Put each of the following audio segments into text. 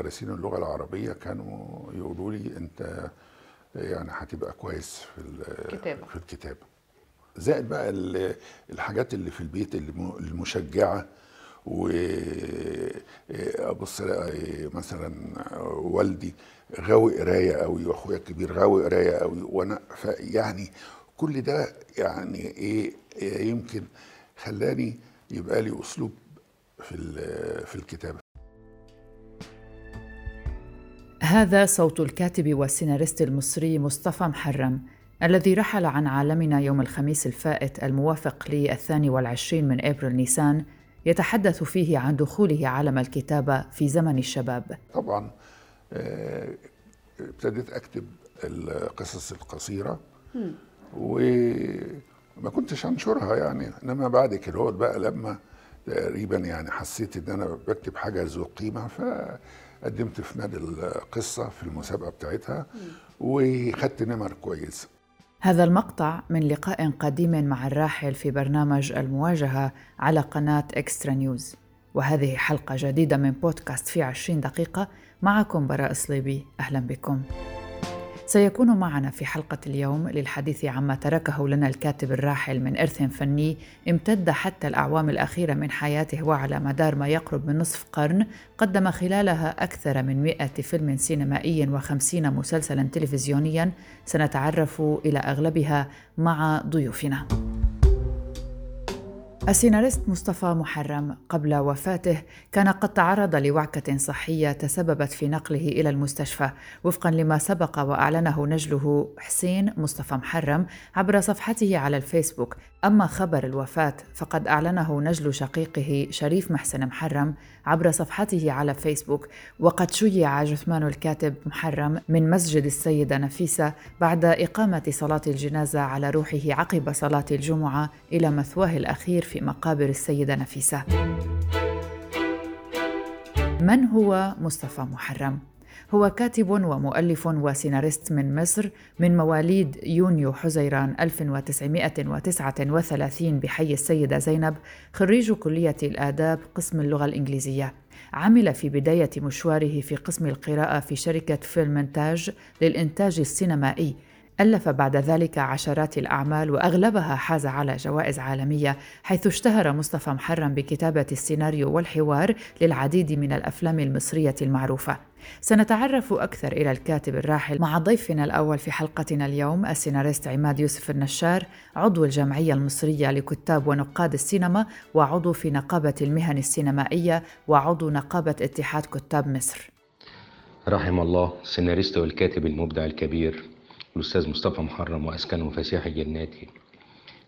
مدرسين اللغة العربية كانوا يقولوا لي أنت يعني هتبقى كويس في ال- كتابة. في الكتابة زائد بقى ال- الحاجات اللي في البيت الم- المشجعة وابص مثلا والدي غاوي قراية قوي واخويا الكبير غاوي قراية قوي وأنا يعني كل ده يعني إيه يمكن خلاني يبقى لي أسلوب في في الكتابة هذا صوت الكاتب والسيناريست المصري مصطفى محرم الذي رحل عن عالمنا يوم الخميس الفائت الموافق للثاني والعشرين من أبريل نيسان يتحدث فيه عن دخوله عالم الكتابة في زمن الشباب. طبعا آه، ابتديت أكتب القصص القصيرة وما كنتش أنشرها يعني إنما بعد كده بقى لما تقريبا يعني حسيت إن أنا بكتب حاجة ذو قيمة فقدمت في نادي القصة في المسابقة بتاعتها وخدت نمر كويسه هذا المقطع من لقاء قديم مع الراحل في برنامج المواجهة على قناة إكسترا نيوز وهذه حلقة جديدة من بودكاست في عشرين دقيقة معكم براء صليبي أهلا بكم. سيكون معنا في حلقة اليوم للحديث عما تركه لنا الكاتب الراحل من إرث فني امتد حتى الأعوام الأخيرة من حياته وعلى مدار ما يقرب من نصف قرن قدم خلالها أكثر من مئة فيلم سينمائي وخمسين مسلسلا تلفزيونيا. سنتعرف إلى أغلبها مع ضيوفنا. السيناريست مصطفى محرم قبل وفاته كان قد تعرض لوعكة صحية تسببت في نقله إلى المستشفى وفقا لما سبق وأعلنه نجله حسين مصطفى محرم عبر صفحته على الفيسبوك. أما خبر الوفاة فقد أعلنه نجل شقيقه شريف محسن محرم عبر صفحته على فيسبوك. وقد شيع جثمان الكاتب محرم من مسجد السيدة نفيسة بعد إقامة صلاة الجنازة على روحه عقب صلاة الجمعة إلى مثواه الأخير في مقابر السيدة نفيسة. من هو مصطفى محرم؟ هو كاتب ومؤلف وسيناريست من مصر من مواليد يونيو حزيران 1939 بحي السيدة زينب خريج كلية الآداب قسم اللغة الإنجليزية عمل في بداية مشواره في قسم القراءة في شركة فيلم إنتاج للإنتاج السينمائي ألف بعد ذلك عشرات الأعمال وأغلبها حاز على جوائز عالمية حيث اشتهر مصطفى محرم بكتابة السيناريو والحوار للعديد من الأفلام المصرية المعروفة. سنتعرف أكثر إلى الكاتب الراحل مع ضيفنا الأول في حلقتنا اليوم السيناريست عماد يوسف النشار عضو الجمعية المصرية لكتاب ونقاد السينما وعضو في نقابة المهن السينمائية وعضو نقابة اتحاد كتاب مصر. رحم الله السيناريست والكاتب المبدع الكبير الأستاذ مصطفى محرم وأسكنه فسيح جناتي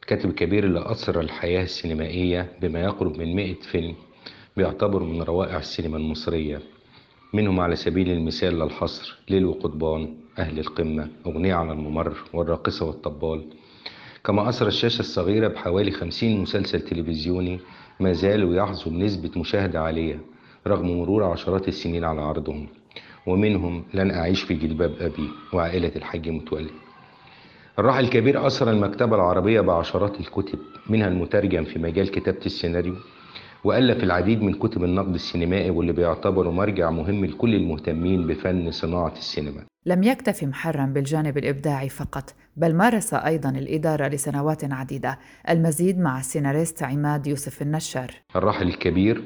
الكاتب الكبير اللي أثر الحياة السينمائية بما يقرب من 100 فيلم بيعتبر من روائع السينما المصرية منهم على سبيل المثال للحصر ليل وقضبان أهل القمة أغنية على الممر والراقصة والطبال. كما أثر الشاشة الصغيرة بحوالي 50 مسلسل تلفزيوني ما زالوا يحظوا بنسبة مشاهدة عالية رغم مرور عشرات السنين على عرضهم. ومنهم لن أعيش في جلباب أبي وعائلة الحاج متولي. الراحل الكبير أثر المكتبة العربية بعشرات الكتب منها المترجم في مجال كتابة السيناريو وألف العديد من كتب النقد السينمائي واللي بيعتبروا مرجع مهم لكل المهتمين بفن صناعة السينما. لم يكتف محرم بالجانب الإبداعي فقط بل مارس أيضا الإدارة لسنوات عديدة. المزيد مع السيناريست عماد يوسف النشار. الراحل الكبير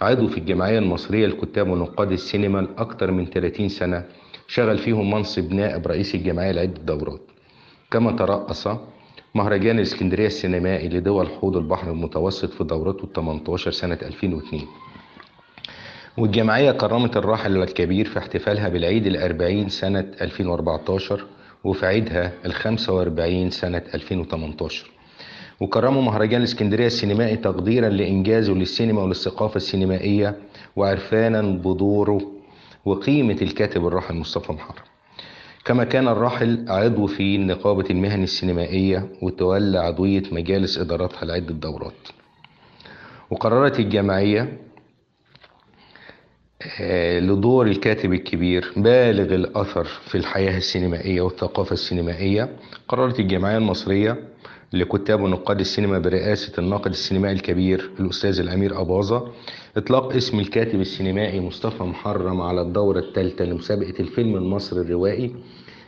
عضو في الجمعية المصرية لكتاب ونقاد السينما لأكثر من 30 سنة شغل فيهم منصب نائب رئيس الجمعية لعدة دورات. كما ترأس مهرجان الإسكندرية السينمائي لدول حوض البحر المتوسط في دورته ال 18 سنة 2002 والجمعية كرمت الراحل الكبير في احتفالها بالعيد الأربعين سنة 2014 وفي عيدها الخمسة وأربعين سنة 2018 وكرموا مهرجان الإسكندرية السينمائي تقديرا لإنجازه للسينما وللثقافة السينمائية وعرفانا بدوره وقيمة الكاتب الراحل مصطفى محرم. كما كان الراحل عضو في نقابة المهن السينمائية وتولى عضوية مجالس إدارتها لعدة دورات. وقررت الجمعية آه، لدور الكاتب الكبير بالغ الأثر في الحياة السينمائية والثقافة السينمائية. قررت الجمعية المصرية لكتاب ونقاد السينما برئاسة الناقد السينمائي الكبير الأستاذ الأمير أباظة. إطلاق اسم الكاتب السينمائي مصطفى محرم على الدورة الثالثة لمسابقة الفيلم المصري الروائي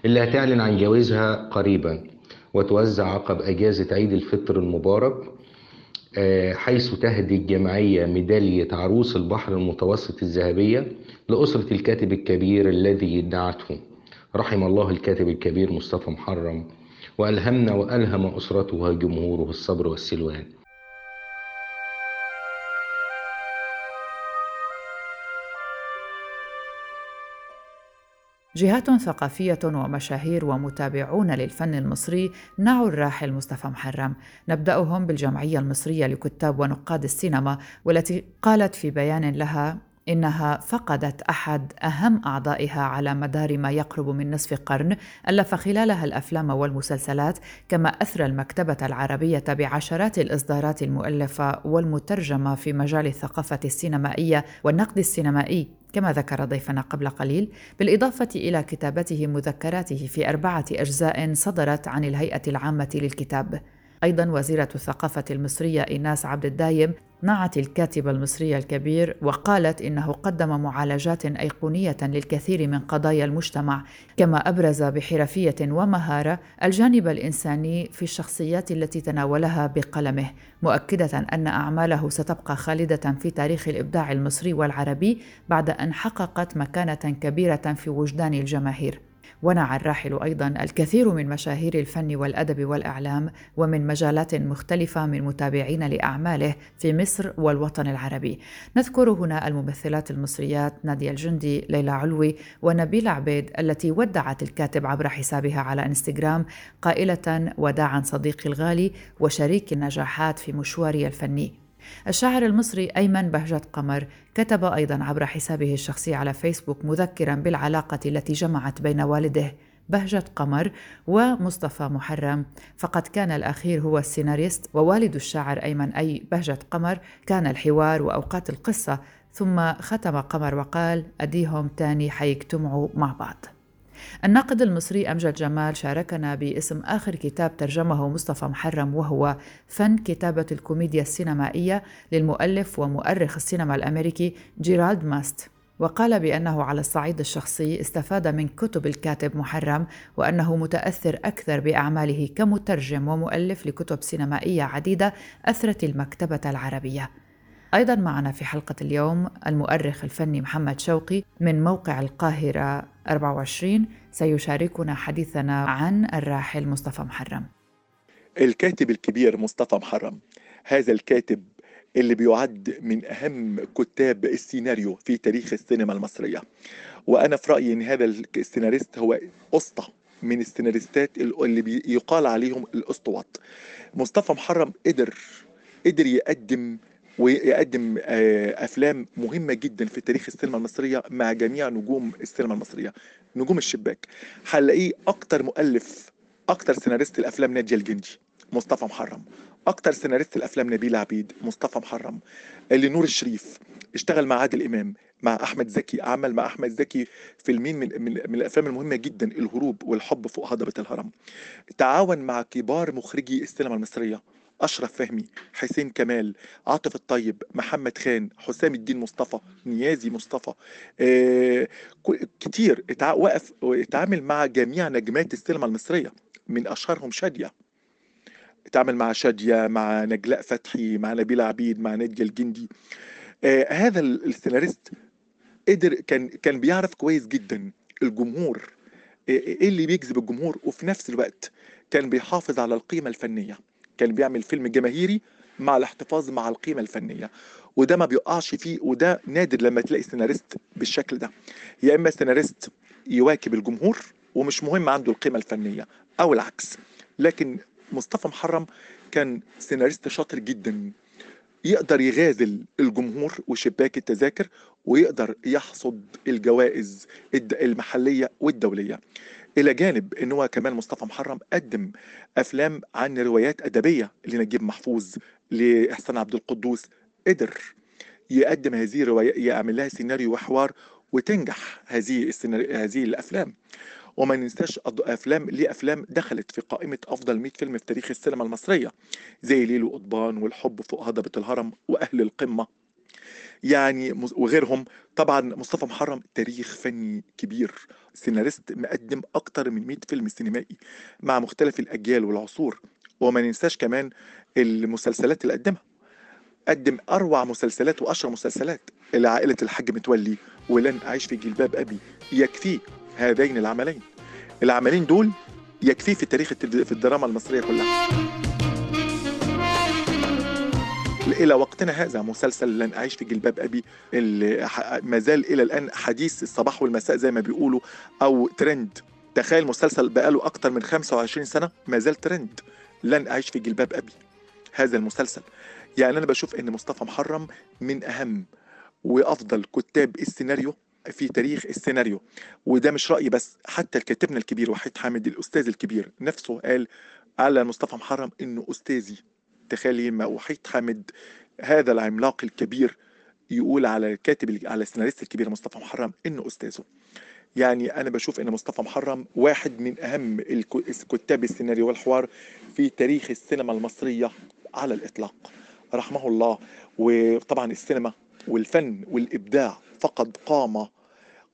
اللي هتعلن عن جوازها قريبا وتوزع عقب أجازة عيد الفطر المبارك آه، حيث تهدي الجمعية ميدالية عروس البحر المتوسط الذهبية لأسرة الكاتب الكبير الذي دعته. رحم الله الكاتب الكبير مصطفى محرم. وألهمنا وألهم أسرته وجمهوره الصبر والسلوان. جهات ثقافية ومشاهير ومتابعون للفن المصري نعوا الراحل مصطفى محرم. نبدأهم بالجمعية المصرية لكتاب ونقاد السينما والتي قالت في بيان لها إنها فقدت أحد أهم أعضائها على مدار ما يقرب من نصف قرن ألف خلالها الأفلام والمسلسلات كما أثرى المكتبة العربية بعشرات الإصدارات المؤلفة والمترجمة في مجال الثقافة السينمائية والنقد السينمائي كما ذكر ضيفنا قبل قليل. بالإضافة إلى كتابته مذكراته في أربعة أجزاء صدرت عن الهيئة العامة للكتاب. أيضا وزيرة الثقافة المصرية إيناس عبد الدايم نعت الكاتب المصري الكبير وقالت إنه قدم معالجات أيقونية للكثير من قضايا المجتمع كما أبرز بحرفية ومهارة الجانب الإنساني في الشخصيات التي تناولها بقلمه مؤكدة أن أعماله ستبقى خالدة في تاريخ الإبداع المصري والعربي بعد أن حققت مكانة كبيرة في وجدان الجماهير. ونعى الراحل أيضا الكثير من مشاهير الفن والأدب والإعلام ومن مجالات مختلفة من متابعين لأعماله في مصر والوطن العربي. نذكر هنا الممثلات المصريات نادية الجندي ليلى علوي ونبيل عبيد التي ودعت الكاتب عبر حسابها على إنستغرام قائلة وداعا صديقي الغالي وشريك النجاحات في مشواري الفني. الشاعر المصري أيمن بهجت قمر كتب أيضا عبر حسابه الشخصي على فيسبوك مذكرا بالعلاقة التي جمعت بين والده بهجة قمر ومصطفى محرم. فقد كان الأخير هو السيناريست ووالد الشاعر أيمن أي بهجة قمر. كان الحوار وأوقات القصة ثم ختم قمر وقال أديهم تاني حيجتمعوا مع بعض. الناقد المصري أمجد جمال شاركنا باسم آخر كتاب ترجمه مصطفى محرم وهو فن كتابة الكوميديا السينمائية للمؤلف ومؤرخ السينما الأمريكي جيرالد ماست. وقال بأنه على الصعيد الشخصي استفاد من كتب الكاتب محرم وأنه متأثر أكثر بأعماله كمترجم ومؤلف لكتب سينمائية عديدة أثرت المكتبة العربية. أيضا معنا في حلقة اليوم المؤرخ الفني محمد شوقي من موقع القاهرة 24 سيشاركنا حديثنا عن الراحل مصطفى محرم. الكاتب الكبير مصطفى محرم هذا الكاتب اللي بيعد من أهم كتاب السيناريو في تاريخ السينما المصرية. وأنا في رأيي أن هذا السيناريست هو أسطى من السيناريستات اللي يقال عليهم الأسطوات. مصطفى محرم قدر قدر يقدم ويقدم آه، أفلام مهمة جدا في تاريخ السينما المصرية مع جميع نجوم السينما المصرية نجوم الشباك. هنلاقيه أكتر مؤلف أكتر سيناريست الأفلام ناديه الجندي مصطفى محرم. أكتر سيناريست الأفلام نبيل عبيد مصطفى محرم. اللي نور الشريف اشتغل مع عادل إمام مع أحمد زكي عمل مع أحمد زكي فيلمين من, من, من الأفلام المهمة جدا الهروب والحب فوق هضبة الهرم. تعاون مع كبار مخرجي السينما المصرية أشرف فهمي حسين كمال عاطف الطيب محمد خان حسام الدين مصطفى نيازي مصطفى. آه كتير. وقف اتعامل مع جميع نجمات السينما المصرية من أشهرهم شادية. اتعامل مع شادية مع نجلاء فتحي مع نبيل عبيد مع نادية الجندي. آه هذا السيناريست قدر كان كان بيعرف كويس جدا الجمهور إيه اللي بيجذب الجمهور وفي نفس الوقت كان بيحافظ على القيمة الفنية. كان بيعمل فيلم جماهيري مع الاحتفاظ مع القيمة الفنية. وده ما بيقعش فيه وده نادر لما تلاقي سيناريست بالشكل ده. يا إما سيناريست يواكب الجمهور ومش مهم عنده القيمة الفنية أو العكس. لكن مصطفى محرم كان سيناريست شاطر جدا. يقدر يغازل الجمهور وشباك التذاكر ويقدر يحصد الجوائز المحلية والدولية. إلى جانب إن هو كمان مصطفى محرم قدم أفلام عن روايات أدبية لنجيب محفوظ لإحسان عبد القدوس قدر يقدم هذه الروايات يعمل لها سيناريو وحوار وتنجح هذه السيناريو هذه الأفلام. وما ننساش أفلام ليه افلام دخلت في قائمة أفضل 100 فيلم في تاريخ السينما المصرية زي ليل وقضبان والحب فوق هضبة الهرم وأهل القمة. يعني وغيرهم. طبعا مصطفى محرم تاريخ فني كبير. سيناريست مقدم أكتر من 100 فيلم سينمائي مع مختلف الأجيال والعصور. وما ننساش كمان المسلسلات اللي قدمها. قدم أروع مسلسلات وأشهر مسلسلات. لعائله الحاج متولي ولن أعيش في جلباب أبي. يكفي هذين العملين. العملين دول يكفي في تاريخ في الدراما المصرية كلها. إلى وقتنا هذا مسلسل لن أعيش في جلباب أبي اللي ما زال إلى الآن حديث الصباح والمساء زي ما بيقولوا أو ترند تخيل مسلسل بقاله أكتر من 25 سنة ما زال ترند لن أعيش في جلباب أبي. هذا المسلسل. يعني أنا بشوف إن مصطفى محرم من أهم وأفضل كتاب السيناريو في تاريخ السيناريو. وده مش رأيي بس حتى الكاتبنا الكبير وحيد حامد الأستاذ الكبير نفسه قال على مصطفى محرم إنه أستاذي. تخيلي ما وحيد حامد هذا العملاق الكبير يقول على الكاتب على السيناريست الكبير مصطفى محرم إنه أستاذه. يعني أنا بشوف إن مصطفى محرم واحد من أهم كتاب السيناريو والحوار في تاريخ السينما المصرية على الإطلاق. رحمه الله. وطبعا السينما والفن والإبداع فقد قامه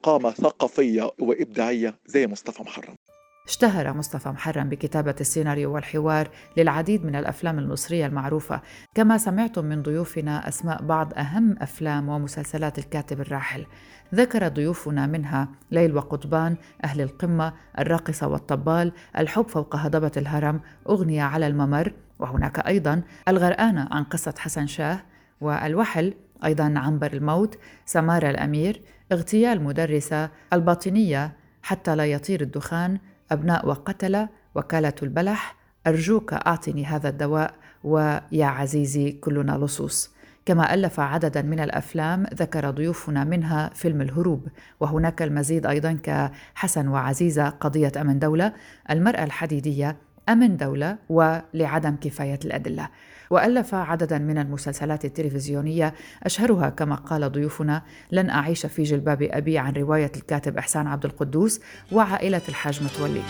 قامه ثقافية وإبداعية زي مصطفى محرم. اشتهر مصطفى محرم بكتابة السيناريو والحوار للعديد من الأفلام المصرية المعروفة. كما سمعتم من ضيوفنا أسماء بعض أهم أفلام ومسلسلات الكاتب الراحل. ذكر ضيوفنا منها ليل وقضبان أهل القمة الراقصة والطبال الحب فوق هضبة الهرم أغنية على الممر وهناك أيضا الغرقانة عن قصة حسن شاه والوحل أيضا عنبر الموت سمارة الأمير اغتيال مدرسة الباطنية حتى لا يطير الدخان أبناء وقتلة وكالة البلح أرجوك أعطني هذا الدواء ويا عزيزي كلنا لصوص. كما ألف عددا من الأفلام ذكر ضيوفنا منها فيلم الهروب وهناك المزيد أيضا كحسن وعزيزة قضية أمن دولة المرأة الحديدية أمن دولة ولعدم كفاية الأدلة. وألف عددا من المسلسلات التلفزيونية أشهرها كما قال ضيوفنا لن أعيش في جلباب أبي عن رواية الكاتب إحسان عبد القدوس وعائلة الحاج متولي.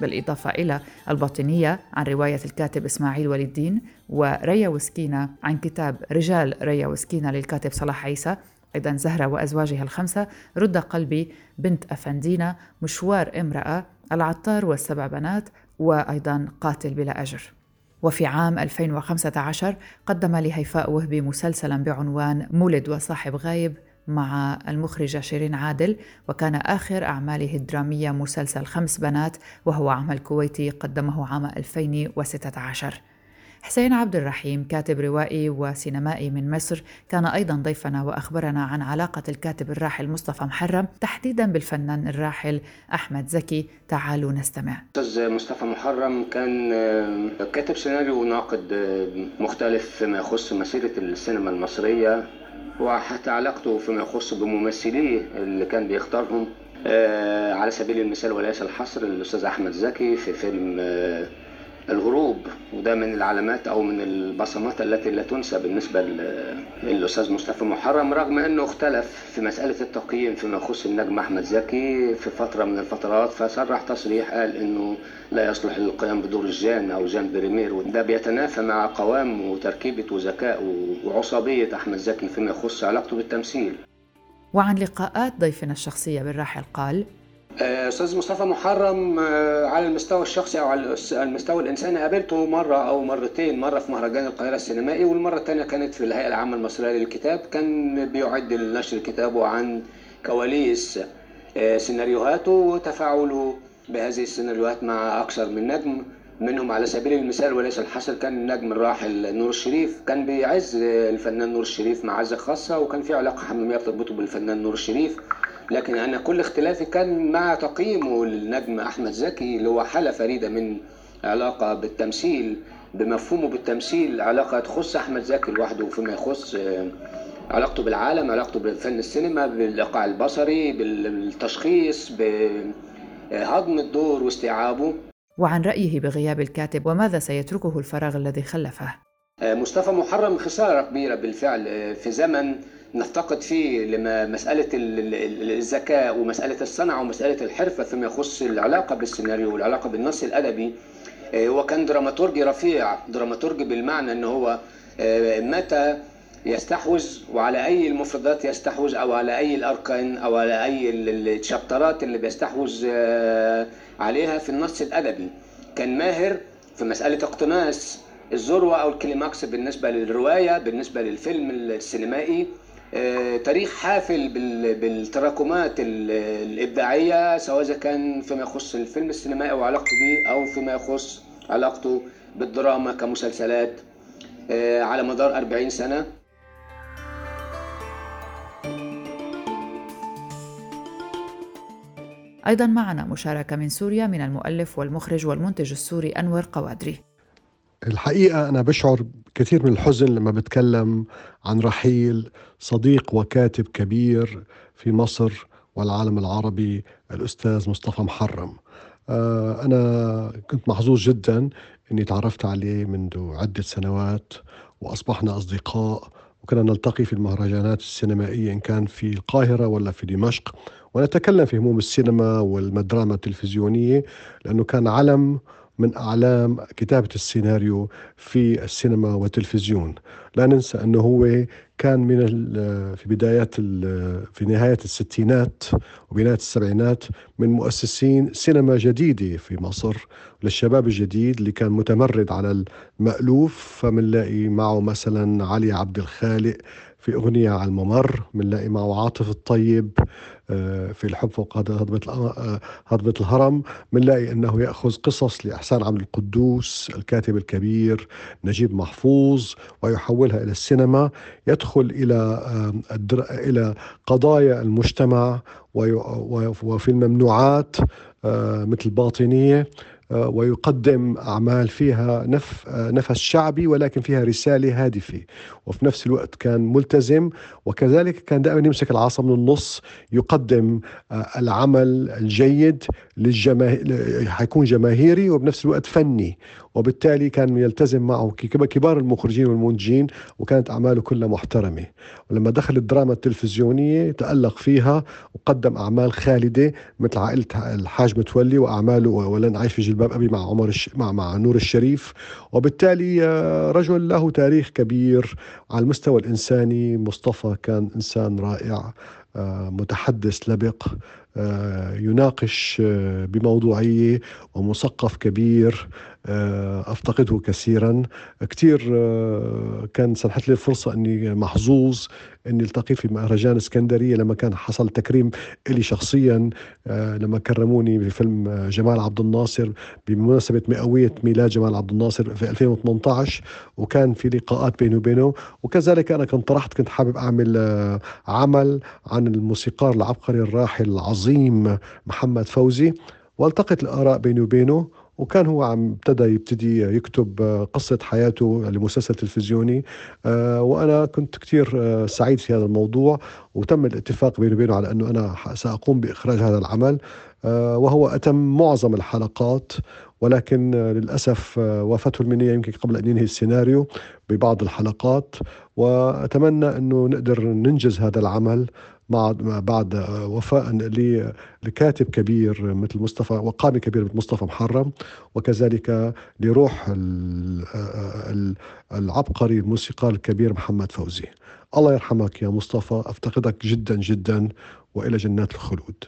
بالإضافة إلى الباطنية عن رواية الكاتب إسماعيل ولي الدين وريا وسكينة عن كتاب رجال ريا وسكينة للكاتب صلاح عيسى أيضا زهرة وأزواجها الخمسة رد قلبي بنت أفندينا مشوار امرأة العطار والسبع بنات وأيضا قاتل بلا أجر. وفي عام 2015 قدم لهيفاء وهبي مسلسلا بعنوان مولد وصاحب غايب مع المخرجة شيرين عادل وكان آخر أعماله الدرامية مسلسل خمس بنات وهو عمل كويتي قدمه عام 2016 حسين عبد الرحيم كاتب روائي وسينمائي من مصر كان أيضا ضيفنا وأخبرنا عن علاقة الكاتب الراحل مصطفى محرم تحديدا بالفنان الراحل أحمد زكي. تعالوا نستمع. أستاذ مصطفى محرم كان آه، كاتب سيناريو وناقد آه، مختلف فيما يخص مسيرة السينما المصرية. وحتى علاقته فيما يخص بممثليه اللي كان بيختارهم آه، على سبيل المثال وليس الحصر الأستاذ أحمد زكي في فيلم آه، الهروب وده من العلامات أو من البصمات التي لا تنسى بالنسبة لل- للأستاذ مصطفى محرم رغم أنه اختلف في مسألة التقييم فيما يخص النجم أحمد زكي في فترة من الفترات فصرح تصريح قال أنه لا يصلح للقيام بدور الجان أو جان بريمير وده بيتنافى مع قوام وتركيبة وذكاء وعصبية أحمد زكي فيما يخص علاقته بالتمثيل. وعن لقاءات ضيفنا الشخصية بالراحل قال أستاذ مصطفى محرم آه، على المستوى الشخصي أو على المستوى الإنساني قابلته مرة أو مرتين مرة في مهرجان القاهرة السينمائي والمرة الثانية كانت في الهيئة العامة المصرية للكتاب. كان بيعد لنشر كتابه عن كواليس آه، سيناريوهاته وتفاعله بهذه السيناريوهات مع أكثر من نجم منهم على سبيل المثال وليس الحصر كان النجم الراحل نور الشريف. كان بيعز آه، الفنان نور الشريف معزة خاصة وكان في علاقة حميمية بتربطه بالفنان نور الشريف. لكن أنا كل اختلافي كان مع تقييمه للنجم أحمد زكي اللي هو حالة فريدة من علاقة بالتمثيل بمفهومه بالتمثيل علاقة تخص أحمد زكي لوحده فيما يخص آه، علاقته بالعالم علاقته بفن السينما بالإيقاع البصري بالتشخيص بهضم الدور واستيعابه. وعن رأيه بغياب الكاتب وماذا سيتركه الفراغ الذي خلفه؟ مصطفى محرم خسارة كبيرة بالفعل. في زمن نفتقد فيه لما مسألة الذكاء ومسألة الصنعة ومسألة الحرفة فيما يخص العلاقة بالسيناريو والعلاقة بالنص الأدبي. هو كان dramaturge رفيع. dramaturge بالمعنى أنه هو متى يستحوذ وعلى أي المفردات يستحوذ أو على أي الأركان أو على أي الشابترات اللي بيستحوذ عليها في النص الأدبي. كان ماهر في مسألة اقتناص الذروة أو الكليماكس بالنسبة للرواية بالنسبة للفيلم السينمائي. تاريخ حافل بالتراكمات الإبداعية سواء إذا كان فيما يخص الفيلم السينمائي وعلاقته به أو فيما يخص علاقته بالدراما كمسلسلات على مدار 40 سنة. أيضا معنا مشاركة من سوريا من المؤلف والمخرج والمنتج السوري أنور قوادري. الحقيقة أنا بشعر كثير من الحزن لما بتكلم عن رحيل صديق وكاتب كبير في مصر والعالم العربي الأستاذ مصطفى محرم. أنا كنت محظوظ جدا أني تعرفت عليه منذ عدة سنوات وأصبحنا أصدقاء وكنا نلتقي في المهرجانات السينمائية إن كان في القاهرة ولا في دمشق. ونتكلم في هموم السينما والدراما التلفزيونية لأنه كان علم من أعلام كتابة السيناريو في السينما والتلفزيون. لا ننسى أنه هو كان من في بدايات في نهاية الستينات وبداية السبعينات من مؤسسين سينما جديدة في مصر للشباب الجديد اللي كان متمرد على المألوف. فمنلاقي معه مثلا علي عبد الخالق في أغنية على الممر بنلاقي معه عاطف الطيب في الحب فوق هضبة هضبة الهرم بنلاقي أنه يأخذ قصص لإحسان عبد القدوس الكاتب الكبير نجيب محفوظ ويحولها إلى السينما يدخل إلى إلى قضايا المجتمع وفي الممنوعات مثل باطنية. ويقدم أعمال فيها نف نفس شعبي ولكن فيها رسالة هادفة. وفي نفس الوقت كان ملتزم وكذلك كان دائما يمسك العصا من النص يقدم العمل الجيد للجماهير حيكون جماهيري وبنفس الوقت فني. وبالتالي كان يلتزم معه كبار المخرجين والمنتجين وكانت أعماله كلها محترمة. ولما دخل الدراما التلفزيونية تألق فيها وقدم أعمال خالدة مثل عائلة الحاج متولي وأعماله ولن أعيش في جلباب أبي مع عمر الش... مع مع نور الشريف. وبالتالي رجل له تاريخ كبير على المستوى الإنساني. مصطفى كان إنسان رائع متحدث لبق يناقش بموضوعية ومثقف كبير. أفتقده كثيرا. كثير كان سنحت لي الفرصة أني محظوظ أني التقي في مهرجان إسكندرية لما كان حصل تكريم إلي شخصيا لما كرموني بفيلم جمال عبد الناصر بمناسبة مئوية ميلاد جمال عبد الناصر في 2018 وكان في لقاءات بيني وبينه. وكذلك أنا كنت طرحت كنت حابب أعمل عمل عن الموسيقار العبقري الراحل العظيم محمد فوزي. والتقت الآراء بيني وبينه. وكان هو عم ابتدى يبتدي يكتب قصة حياته لمسلسل تلفزيوني. وأنا كنت كثير سعيد في هذا الموضوع وتم الاتفاق بيني وبينه على أنه أنا سأقوم بإخراج هذا العمل. وهو أتم معظم الحلقات ولكن للأسف وافته المنية يمكن قبل أن ينهي السيناريو ببعض الحلقات. وأتمنى أنه نقدر ننجز هذا العمل. مع بعد وفاء لكاتب كبير مثل مصطفى وقامي كبير مثل مصطفى محرم وكذلك لروح العبقري الموسيقار الكبير محمد فوزي. الله يرحمك يا مصطفى أفتقدك جدا جدا وإلى جنات الخلود.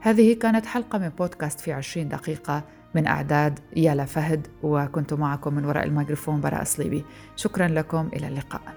هذه كانت حلقة من بودكاست في عشرين دقيقة من أعداد يالا فهد وكنت معكم من وراء الميكروفون براء صليبي شكرا لكم إلى اللقاء.